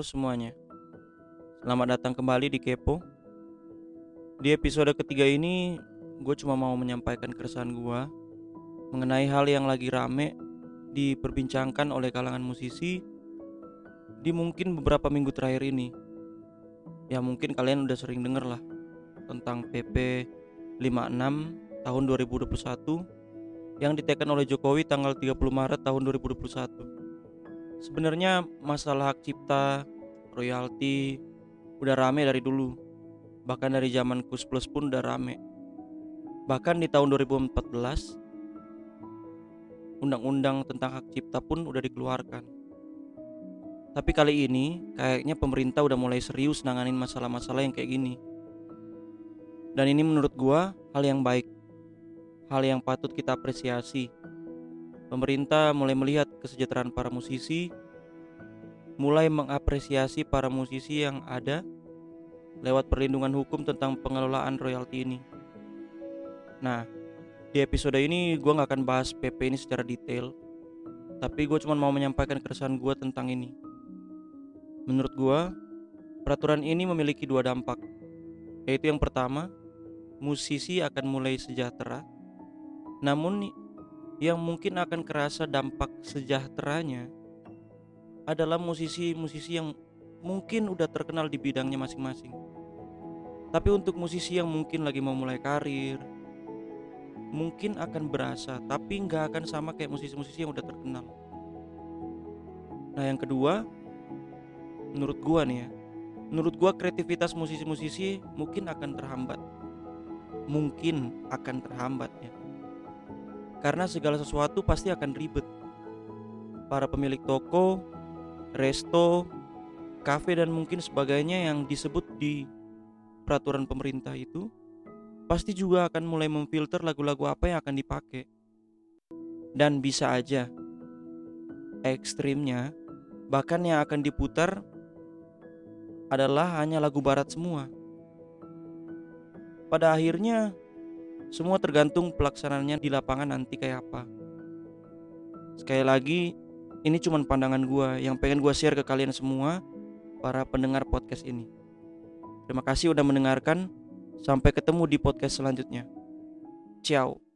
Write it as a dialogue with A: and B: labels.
A: Semuanya, selamat datang kembali di Kepo. Di episode ketiga ini, gue cuma mau menyampaikan keresahan gue mengenai hal yang lagi rame diperbincangkan oleh kalangan musisi di mungkin beberapa minggu terakhir ini. Ya mungkin kalian udah sering denger lah tentang PP 56 tahun 2021 yang ditekan oleh Jokowi tanggal 30 Maret tahun 2021. Sebenarnya masalah hak cipta, royalti udah rame dari dulu. Bahkan dari zaman Kus Plus pun udah rame. Bahkan di tahun 2014 undang-undang tentang hak cipta pun udah dikeluarkan. Tapi kali ini kayaknya pemerintah udah mulai serius nanganin masalah-masalah yang kayak gini. Dan ini menurut gua hal yang baik. Hal yang patut kita apresiasi Pemerintah mulai melihat kesejahteraan para musisi, mulai mengapresiasi para musisi yang ada lewat perlindungan hukum tentang pengelolaan royalti ini. Nah, di episode ini gue gak akan bahas PP ini secara detail, tapi gue cuma mau menyampaikan keresahan gue tentang ini. Menurut gue, peraturan ini memiliki dua dampak, yaitu yang pertama, musisi akan mulai sejahtera, namun yang mungkin akan kerasa dampak sejahteranya adalah musisi-musisi yang mungkin udah terkenal di bidangnya masing-masing. Tapi untuk musisi yang mungkin lagi mau mulai karir, mungkin akan berasa, tapi nggak akan sama kayak musisi-musisi yang udah terkenal. Nah yang kedua, menurut gua nih ya, menurut gua kreativitas musisi-musisi mungkin akan terhambat, mungkin akan terhambat ya karena segala sesuatu pasti akan ribet. Para pemilik toko, resto, kafe dan mungkin sebagainya yang disebut di peraturan pemerintah itu pasti juga akan mulai memfilter lagu-lagu apa yang akan dipakai. Dan bisa aja ekstrimnya bahkan yang akan diputar adalah hanya lagu barat semua. Pada akhirnya semua tergantung pelaksanaannya di lapangan nanti kayak apa. Sekali lagi, ini cuma pandangan gue yang pengen gue share ke kalian semua, para pendengar podcast ini. Terima kasih udah mendengarkan. Sampai ketemu di podcast selanjutnya. Ciao.